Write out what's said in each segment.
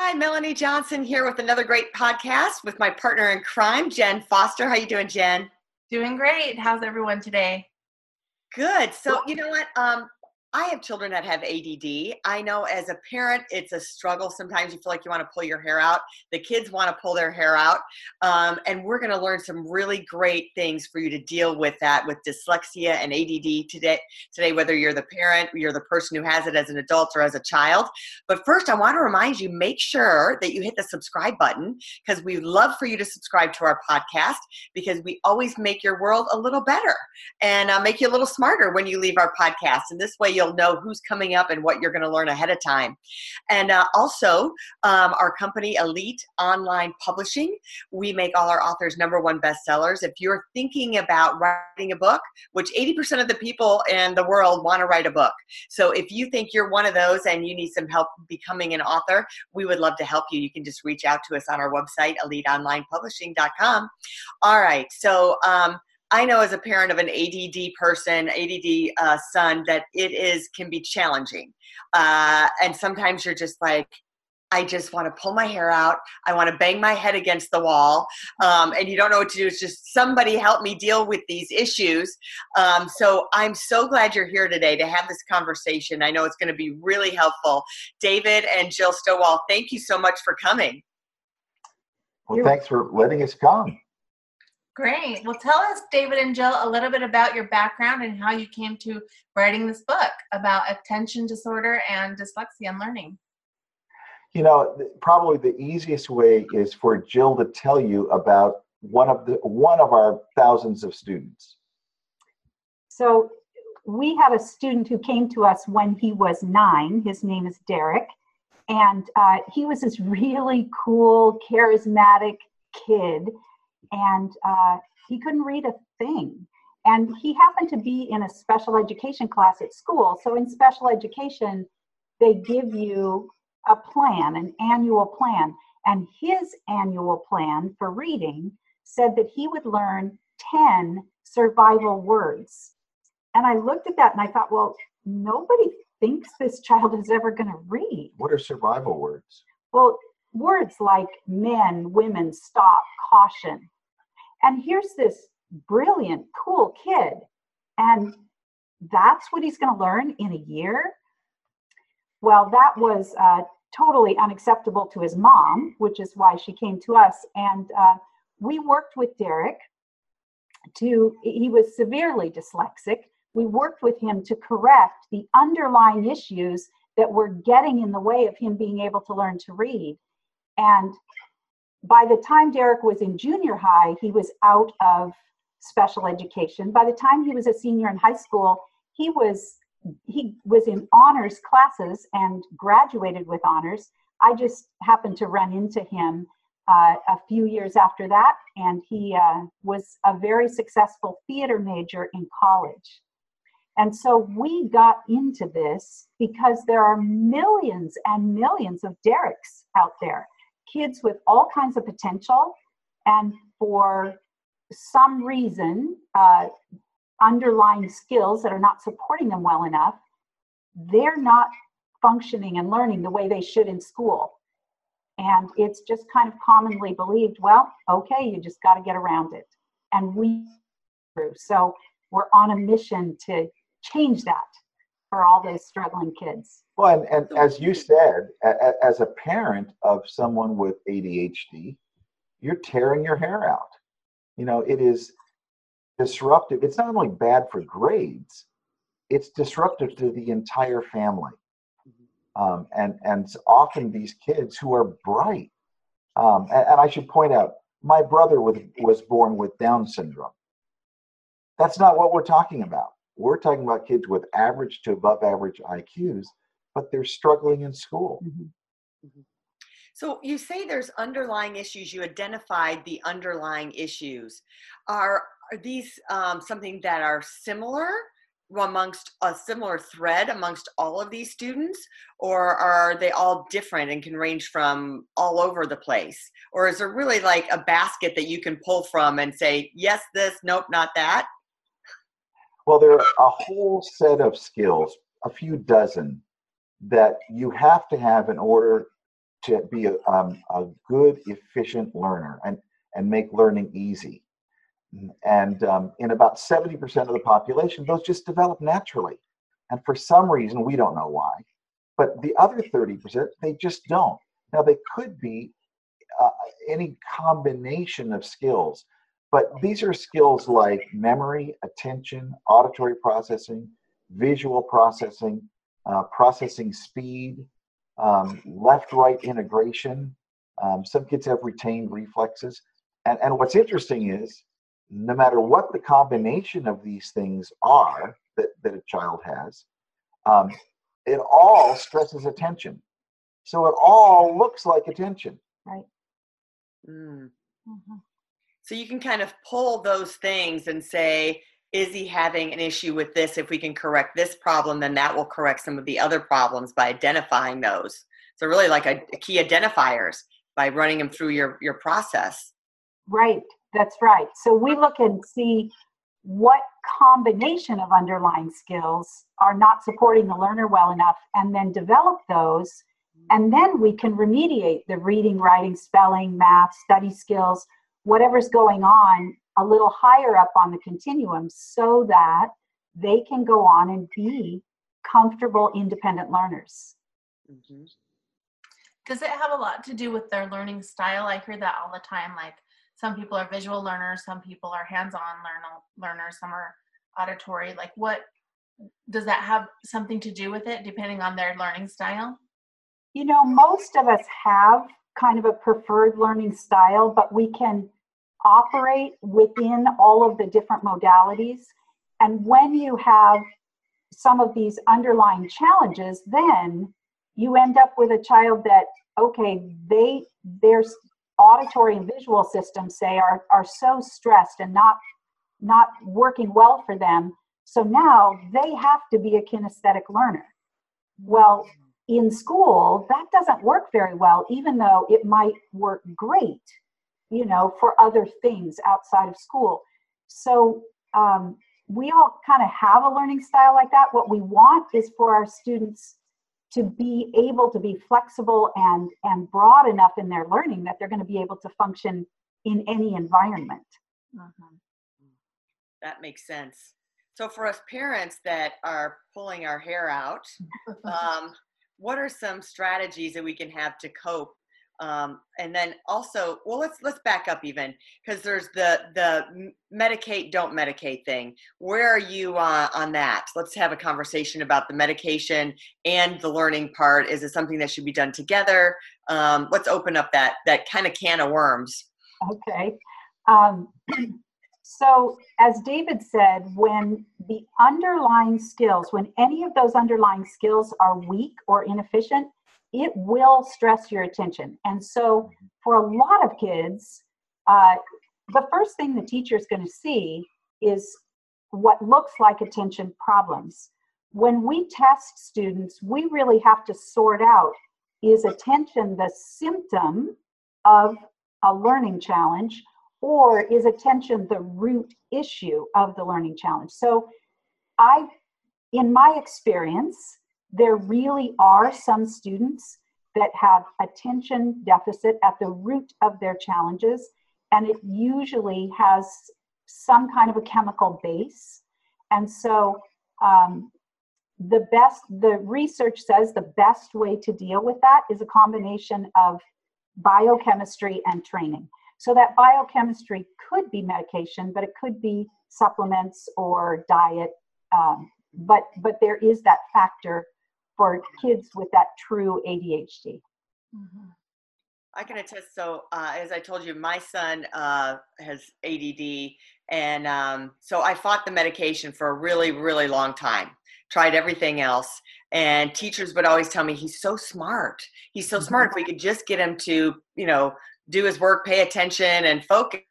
Hi, Melanie Johnson here with another great podcast with my partner in crime, Jen Foster. How you doing, Jen? Doing great. How's everyone today? Good. So, you know what? Um, I have children that have ADD. I know as a parent, it's a struggle. Sometimes you feel like you want to pull your hair out. The kids want to pull their hair out. Um, and we're going to learn some really great things for you to deal with that with dyslexia and ADD today, today, whether you're the parent, you're the person who has it as an adult or as a child. But first, I want to remind you make sure that you hit the subscribe button because we'd love for you to subscribe to our podcast because we always make your world a little better and uh, make you a little smarter when you leave our podcast. And this way, you'll know who's coming up and what you're going to learn ahead of time. And uh, also, um, our company, Elite Online Publishing, we make all our authors number one bestsellers. If you're thinking about writing a book, which 80% of the people in the world want to write a book. So if you think you're one of those and you need some help becoming an author, we would love to help you. You can just reach out to us on our website, eliteonlinepublishing.com. All right. So, um, I know as a parent of an ADD person, ADD uh, son, that it is can be challenging, uh, and sometimes you're just like, I just want to pull my hair out. I want to bang my head against the wall, um, and you don't know what to do. It's just somebody help me deal with these issues. Um, so I'm so glad you're here today to have this conversation. I know it's going to be really helpful. David and Jill Stowell, thank you so much for coming. Well, thanks for letting us come. Great. Well, tell us, David and Jill, a little bit about your background and how you came to writing this book about attention disorder and dyslexia and learning. You know, probably the easiest way is for Jill to tell you about one of the one of our thousands of students. So, we had a student who came to us when he was nine. His name is Derek, and uh, he was this really cool, charismatic kid and uh, he couldn't read a thing. And he happened to be in a special education class at school. So, in special education, they give you a plan, an annual plan. And his annual plan for reading said that he would learn 10 survival words. And I looked at that and I thought, well, nobody thinks this child is ever going to read. What are survival words? Well, words like men, women, stop, caution, and here's this brilliant, cool kid. And that's what he's going to learn in a year? Well, that was uh, totally unacceptable to his mom, which is why she came to us. And uh, we worked with Derek to, he was severely dyslexic. We worked with him to correct the underlying issues that were getting in the way of him being able to learn to read. And by the time Derek was in junior high, he was out of special education. By the time he was a senior in high school, he was he was in honors classes and graduated with honors. I just happened to run into him uh, a few years after that, and he uh, was a very successful theater major in college. And so we got into this because there are millions and millions of Derek's out there kids with all kinds of potential and for some reason uh, underlying skills that are not supporting them well enough they're not functioning and learning the way they should in school. And it's just kind of commonly believed well okay you just got to get around it. And we so we're on a mission to change that for all those struggling kids. Well, and, and as you said, a, as a parent of someone with ADHD, you're tearing your hair out. You know, it is disruptive. It's not only bad for grades, it's disruptive to the entire family. Um, and and often these kids who are bright. Um, and, and I should point out, my brother was, was born with Down syndrome. That's not what we're talking about. We're talking about kids with average to above average IQs, but they're struggling in school. Mm-hmm. Mm-hmm. So you say there's underlying issues. You identified the underlying issues. Are are these um, something that are similar amongst a similar thread amongst all of these students, or are they all different and can range from all over the place? Or is there really like a basket that you can pull from and say, yes, this, nope, not that? Well, there are a whole set of skills, a few dozen, that you have to have in order to be a, um, a good, efficient learner and, and make learning easy. And um, in about 70% of the population, those just develop naturally. And for some reason, we don't know why. But the other 30%, they just don't. Now, they could be uh, any combination of skills, but these are skills like memory, attention, auditory processing, visual processing, uh, processing speed, um, left right integration. Um, some kids have retained reflexes. And, and what's interesting is no matter what the combination of these things are that, that a child has, um, it all stresses attention. So it all looks like attention. Right. Mm. Mm-hmm. So you can kind of pull those things and say, is he having an issue with this? If we can correct this problem, then that will correct some of the other problems by identifying those. So really like a, a key identifiers by running them through your, your process. Right. That's right. So we look and see what combination of underlying skills are not supporting the learner well enough and then develop those. And then we can remediate the reading, writing, spelling, math, study skills, whatever's going on a little higher up on the continuum so that they can go on and be comfortable, independent learners. Mm-hmm. Does it have a lot to do with their learning style? I hear that all the time. Like some people are visual learners, some people are hands-on learn- learners, some are auditory. Like what does that have something to do with it depending on their learning style? You know, most of us have kind of a preferred learning style, but we can operate within all of the different modalities. And when you have some of these underlying challenges, then you end up with a child that, okay, they their auditory and visual systems say are, are so stressed and not not working well for them. So now they have to be a kinesthetic learner. Well, in school, that doesn't work very well, even though it might work great you know, for other things outside of school. So um, we all kind of have a learning style like that. What we want is for our students to be able to be flexible and and broad enough in their learning that they're going to be able to function in any environment. Mm-hmm. That makes sense. So for us parents that are pulling our hair out, um, what are some strategies that we can have to cope um, and then also well let's let's back up even because there's the the medicate don't medicate thing. Where are you uh, on that? Let's have a conversation about the medication and the learning part. Is it something that should be done together? Um, let's open up that that kind of can of worms. Okay. Um, so as david said when the underlying skills when any of those underlying skills are weak or inefficient it will stress your attention. And so, for a lot of kids, uh, the first thing the teacher is going to see is what looks like attention problems. When we test students, we really have to sort out is attention the symptom of a learning challenge, or is attention the root issue of the learning challenge? So, I, in my experience, there really are some students that have attention deficit at the root of their challenges, and it usually has some kind of a chemical base. And so, um, the best, the research says the best way to deal with that is a combination of biochemistry and training. So, that biochemistry could be medication, but it could be supplements or diet. Um, but, but there is that factor for kids with that true ADHD. Mm-hmm. I can attest. So, uh, as I told you, my son uh, has ADD, and um, so I fought the medication for a really, really long time. Tried everything else, and teachers would always tell me he's so smart. He's so smart. If we could just get him to, you know, do his work, pay attention, and focus.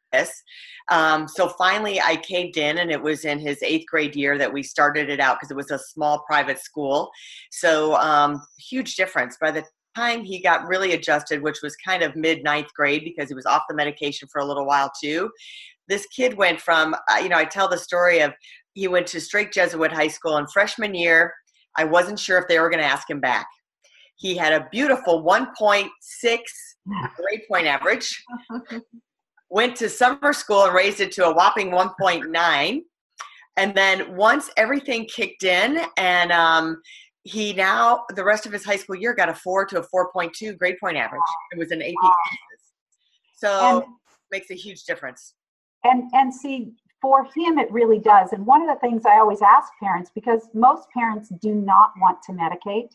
Um, so finally, I caved in, and it was in his eighth grade year that we started it out because it was a small private school. So um, huge difference. By the time he got really adjusted, which was kind of mid ninth grade because he was off the medication for a little while too. This kid went from, uh, you know, I tell the story of he went to Strake Jesuit High School in freshman year. I wasn't sure if they were going to ask him back. He had a beautiful 1.6 grade point average. went to summer school and raised it to a whopping 1.9. And then once everything kicked in and um, he now the rest of his high school year got a four to a 4.2 grade point average it was an ap classes so and, makes a huge difference and and see for him it really does and one of the things i always ask parents because most parents do not want to medicate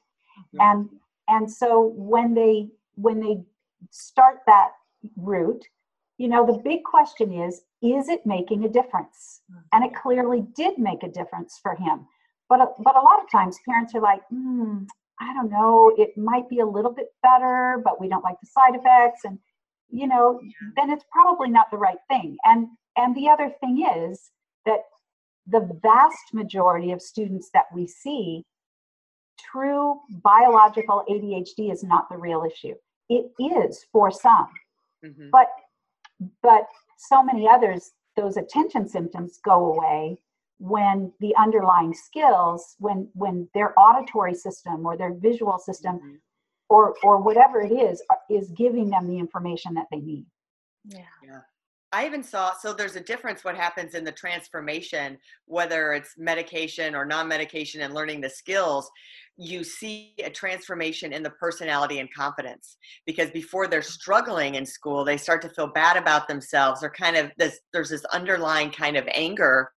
mm-hmm. and and so when they when they start that route you know the big question is is it making a difference and it mm-hmm. clearly did make a difference for him but but a lot of times parents are like, hmm, I don't know, it might be a little bit better, but we don't like the side effects, and you know, then it's probably not the right thing. And and the other thing is that the vast majority of students that we see, true biological ADHD is not the real issue. It is for some, mm-hmm. but but so many others, those attention symptoms go away when the underlying skills when when their auditory system or their visual system mm-hmm. or or whatever it is uh, is giving them the information that they need yeah yeah I even saw so there's a difference what happens in the transformation, whether it's medication or non-medication and learning the skills, you see a transformation in the personality and confidence. Because before they're struggling in school, they start to feel bad about themselves or kind of this there's this underlying kind of anger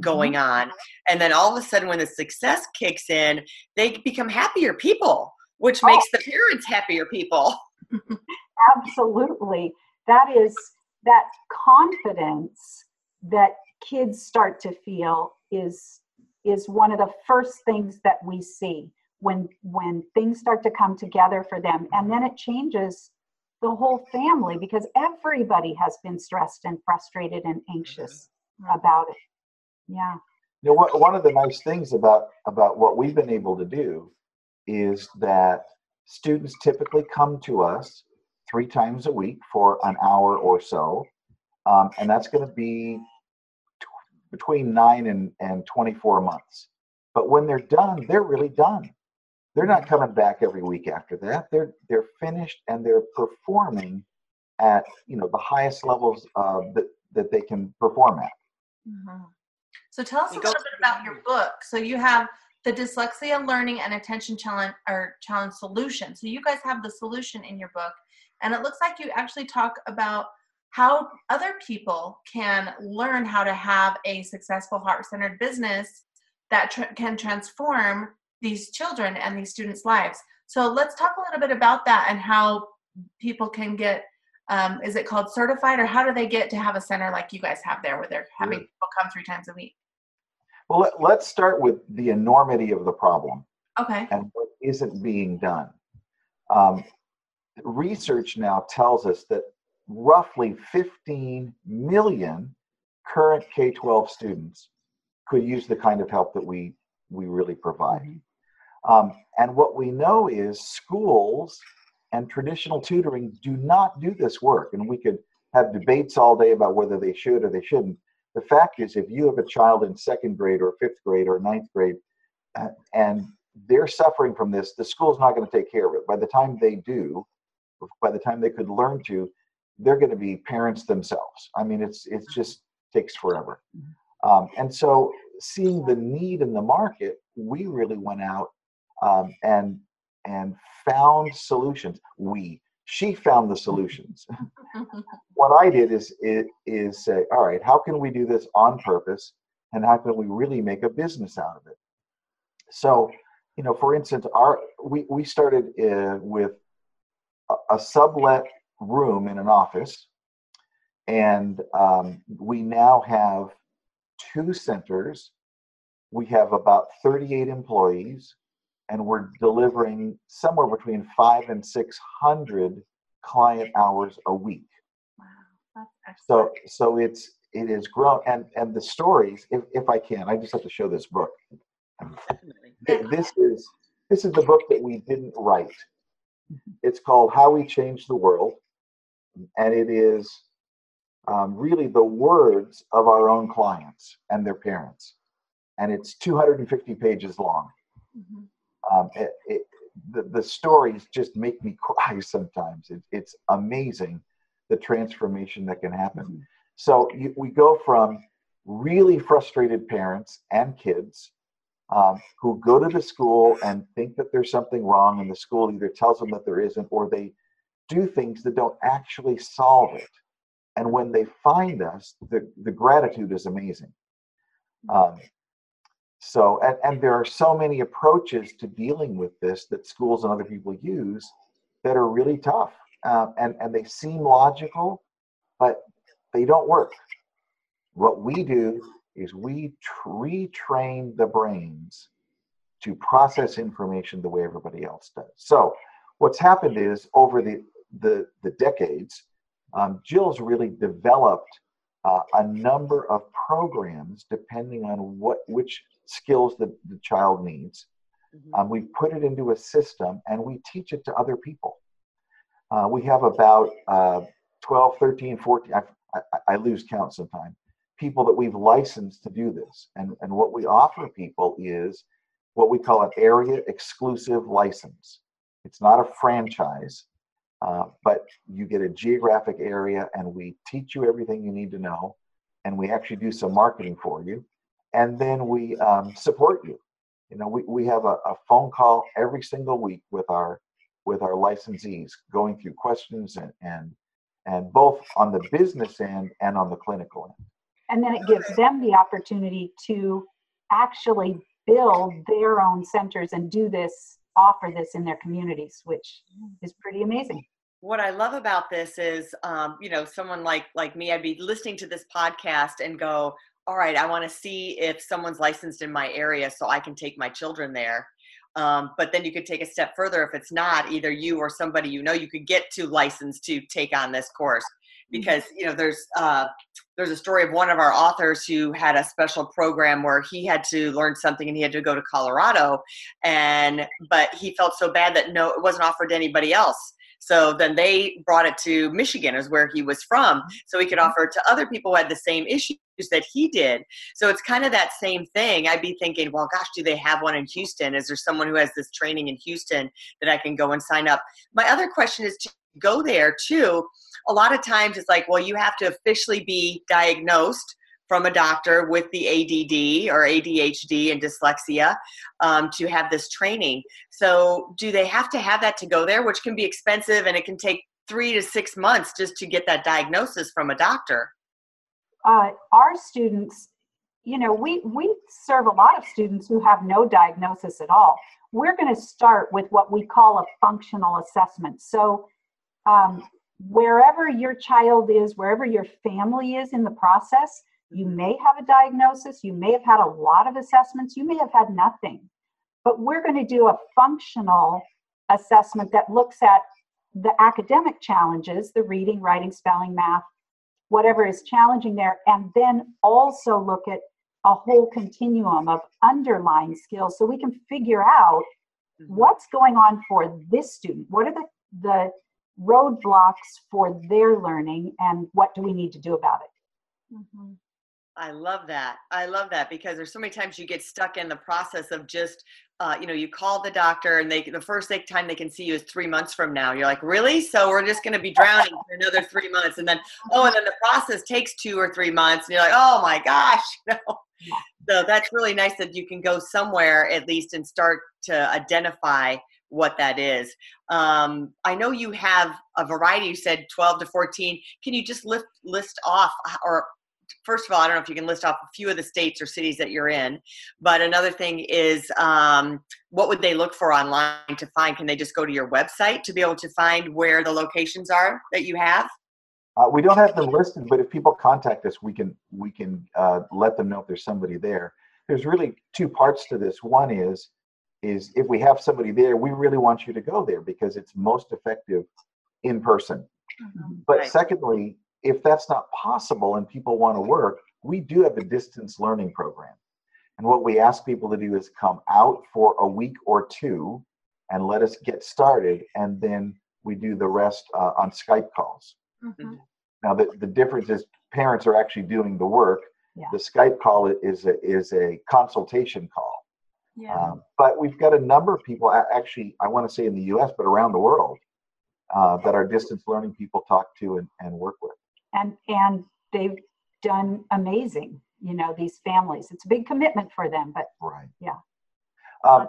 going mm-hmm. on. And then all of a sudden, when the success kicks in, they become happier people, which oh. makes the parents happier people. Absolutely. That is that confidence that kids start to feel is is one of the first things that we see when when things start to come together for them. And then it changes the whole family because everybody has been stressed and frustrated and anxious mm-hmm. about it. Yeah. You know what, one of the nice things about about what we've been able to do is that students typically come to us three times a week for an hour or so um, and that's going to be t- between 9 and, and 24 months but when they're done they're really done they're not coming back every week after that they're they're finished and they're performing at you know the highest levels uh, that that they can perform at mm-hmm. So tell us you a little bit about your book. So you have the dyslexia learning and attention challenge or challenge solution. So you guys have the solution in your book, and it looks like you actually talk about how other people can learn how to have a successful heart-centered business that tr- can transform these children and these students' lives. So let's talk a little bit about that and how people can get um, is it called certified or how do they get to have a center like you guys have there where they're having people come three times a week? Well let, us start with the enormity of the problem okay. and what isn't being done. Um, research now tells us that roughly 15 million current k-12 students could use the kind of help that we we really provide mm-hmm. um, and what we know is schools and traditional tutoring do not do this work. And we could have debates all day about whether they should or they shouldn't. The fact is, if you have a child in second grade or fifth grade or ninth grade, uh, and they're suffering from this, the school's not going to take care of it. By the time they do, by the time they could learn to, they're going to be parents themselves. I mean, it's it's just takes forever. Um, and so, seeing the need in the market, we really went out um, and and found solutions. We, she found the solutions. what I did is, is, is say, all right, how can we do this on purpose? And how can we really make a business out of it? So, you know, for instance, our we, we started uh, with a, a sublet room in an office, and um, we now have two centers. We have about 38 employees, and we're delivering somewhere between five and 600 client hours a week. Wow, that's. So, so it's it is grown, and and the stories. If if I can, I just have to show this book. Definitely. This is this is the book that we didn't write. It's called How We Change the World, and it is um, really the words of our own clients and their parents, and it's 250 pages long. Mhm. Um, it, it, the, the stories just make me cry sometimes. It, it's amazing the transformation that can happen. So you, we go from really frustrated parents and kids um, who go to the school and think that there's something wrong, and the school either tells them that there isn't, or they do things that don't actually solve it. And when they find us, the, the gratitude is amazing. Um, so, and, and there are so many approaches to dealing with this that schools and other people use that are really tough. Um, and, and they seem logical, but they don't work. What we do is we tr- retrain the brains to process information the way everybody else does. So, what's happened is over the, the, the decades, um, Jill's really developed uh, a number of programs depending on what which skills the, the child needs. Mhm. Um, we put it into a system and we teach it to other people. Uh, we have about uh, 12, 13, 14, I, I, I lose count sometimes, people that we've licensed to do this. And, and what we offer people is what we call an area exclusive license. It's not a franchise, uh, but you get a geographic area and we teach you everything you need to know. And we actually do some marketing for you. And then we um, support you. You know, we, we have a, a phone call every single week with our with our licensees going through questions and and and both on the business end and on the clinical end. And then it gives them the opportunity to actually build their own centers and do this, offer this in their communities, which is pretty amazing. what I love about this is, um, you know, someone like like me, I'd be listening to this podcast and go, "All right, I want to see if someone's licensed in my area, so I can take my children there." Um, but then you could take a step further if it's not either you or somebody you know. You could get to license to take on this course because you know there's uh, there's a story of one of our authors who had a special program where he had to learn something and he had to go to Colorado, and but he felt so bad that no, it wasn't offered to anybody else. So then they brought it to Michigan, is where he was from, so he could offer it to other people who had the same issues that he did. So it's kind of that same thing. I'd be thinking, well, gosh, do they have one in Houston? Is there someone who has this training in Houston that I can go and sign up? My other question is to go there too. A lot of times it's like, well, you have to officially be diagnosed from a doctor with the ADD or ADHD and dyslexia um, to have this training. So, do they have to have that to go there, which can be expensive and it can take three to six months just to get that diagnosis from a doctor? uh, our students, you know, we, we serve a lot of students who have no diagnosis at all. We're going to start with what we call a functional assessment. So, um, wherever your child is, wherever your family is in the process, you mm-hmm. may have a diagnosis, you may have had a lot of assessments, you may have had nothing. But we're going to do a functional assessment that looks at the academic challenges the reading, writing, spelling, math, whatever is challenging there, and then also look at a whole continuum of underlying skills so we can figure out mm-hmm. what's going on for this student. What are the, the roadblocks for their learning, and what do we need to do about it? Mhm. I love that. I love that because there's so many times you get stuck in the process of just, uh, you know, you call the doctor and they the first they- time they can see you is three months from now. You're like, really? So we're just going to be drowning for another three months, and then oh, and then the process takes two or three months, and you're like, oh my gosh, you know. So that's really nice that you can go somewhere at least and start to identify what that is. Um, I know you have a variety. You said 12 to 14. Can you just list list off uh, or first of all, I don't know if you can list off a few of the states or cities that you're in, but another thing is um, what would they look for online to find? Can they just go to your website to be able to find where the locations are that you have? Uh, we don't have them listed, but if people contact us, we can we can uh, let them know if there's somebody there. There's really two parts to this. One is is if we have somebody there, we really want you to go there because it's most effective in person. Mm-hmm. But Right. secondly, if that's not possible and people want to work, we do have a distance learning program. And what we ask people to do is come out for a week or two and let us get started, and then we do the rest uh, on Skype calls. Mhm. Now, the, the difference is parents are actually doing the work. Yeah. The Skype call is a, is a consultation call. Yeah. Um, but we've got a number of people, actually, I want to say in the US, but around the world, uh, that our distance learning people talk to and, and work with. and and they've done amazing you know these families it's a big commitment for them but Right. Yeah. Um,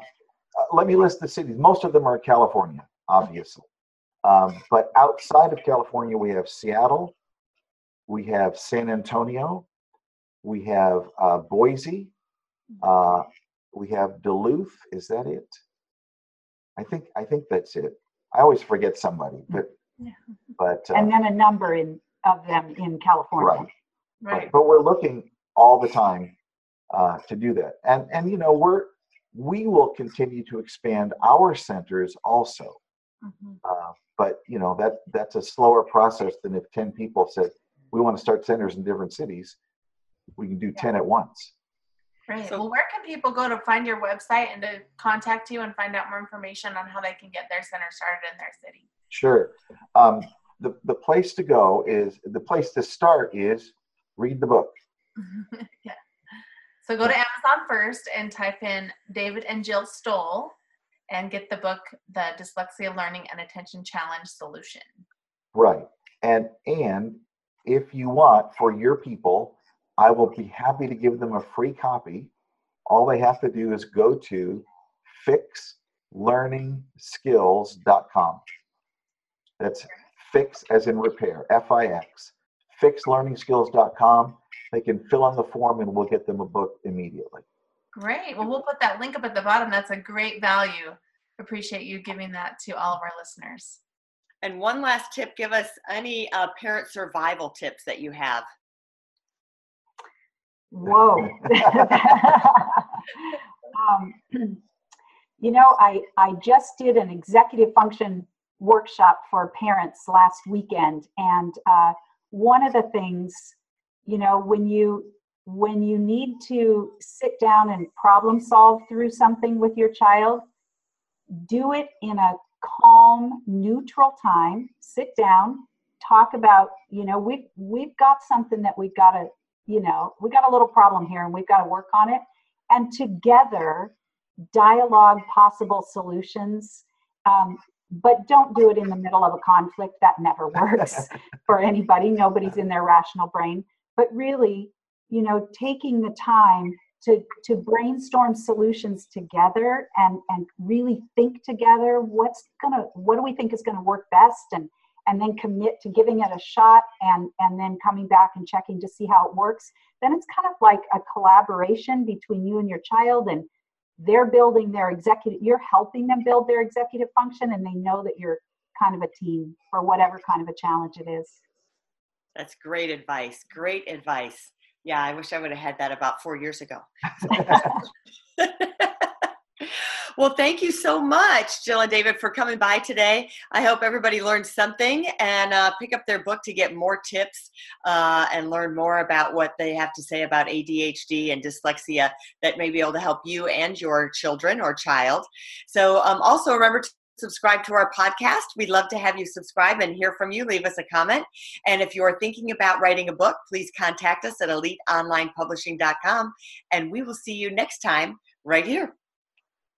uh, let me list the cities. Most of them are California, obviously. Um, but outside of California, we have Seattle, we have San Antonio, we have uh, Boise, uh, we have Duluth. Is that it? I think I think that's it. I always forget somebody, but Yeah. but uh, and then a number in of them in california right. right. But, but we're looking all the time uh, to do that. And and you know we're we will continue to expand our centers also. Mhm. Uh, but you know that that's a slower process than if ten people said we want to start centers in different cities. We can do ten at once. Great. So- well, where can people go to find your website and to contact you and find out more information on how they can get their center started in their city? Sure. Um, the the place to go is the place to start is read the book. yeah. So go to Amazon first and type in David and Jill Stowell and get the book, The Dyslexia Learning and Attention Challenge Solution. Right. And and if you want for your people, I will be happy to give them a free copy. All they have to do is go to fixlearningskills.com. That's fix as in repair, F I X. Fixlearningskills.com. They can fill in the form and we'll get them a book immediately. Great. Well, we'll put that link up at the bottom. That's a great value. Appreciate you giving that to all of our listeners. And one last tip give us any uh, parent survival tips that you have. Whoa. um, you know, I, I just did an executive function workshop for parents last weekend. And uh, one of the things, you know, when you when you need to sit down and problem solve through something with your child, do it in a calm, neutral time. Sit down, talk about, you know, we've we've got something that we've got to you know, we got a little problem here and we've got to work on it. And together, dialogue possible solutions. Um, but don't do it in the middle of a conflict. That never works for anybody. Nobody's in their rational brain. But really, you know, taking the time to to brainstorm solutions together and and really think together what's gonna what do we think is gonna work best and and then commit to giving it a shot and and then coming back and checking to see how it works then it's kind of like a collaboration between you and your child and they're building their executive you're helping them build their executive function and they know that you're kind of a team for whatever kind of a challenge it is That's great advice. Great advice. Yeah, I wish I would have had that about four years ago. well, thank you so much, Jill and David, for coming by today. I hope everybody learned something and uh, pick up their book to get more tips uh, and learn more about what they have to say about ADHD and dyslexia that may be able to help you and your children or child. So, um, also remember to subscribe to our podcast. We'd love to have you subscribe and hear from you. Leave us a comment. And if you're thinking about writing a book, please contact us at eliteonlinepublishing.com. And we will see you next time right here.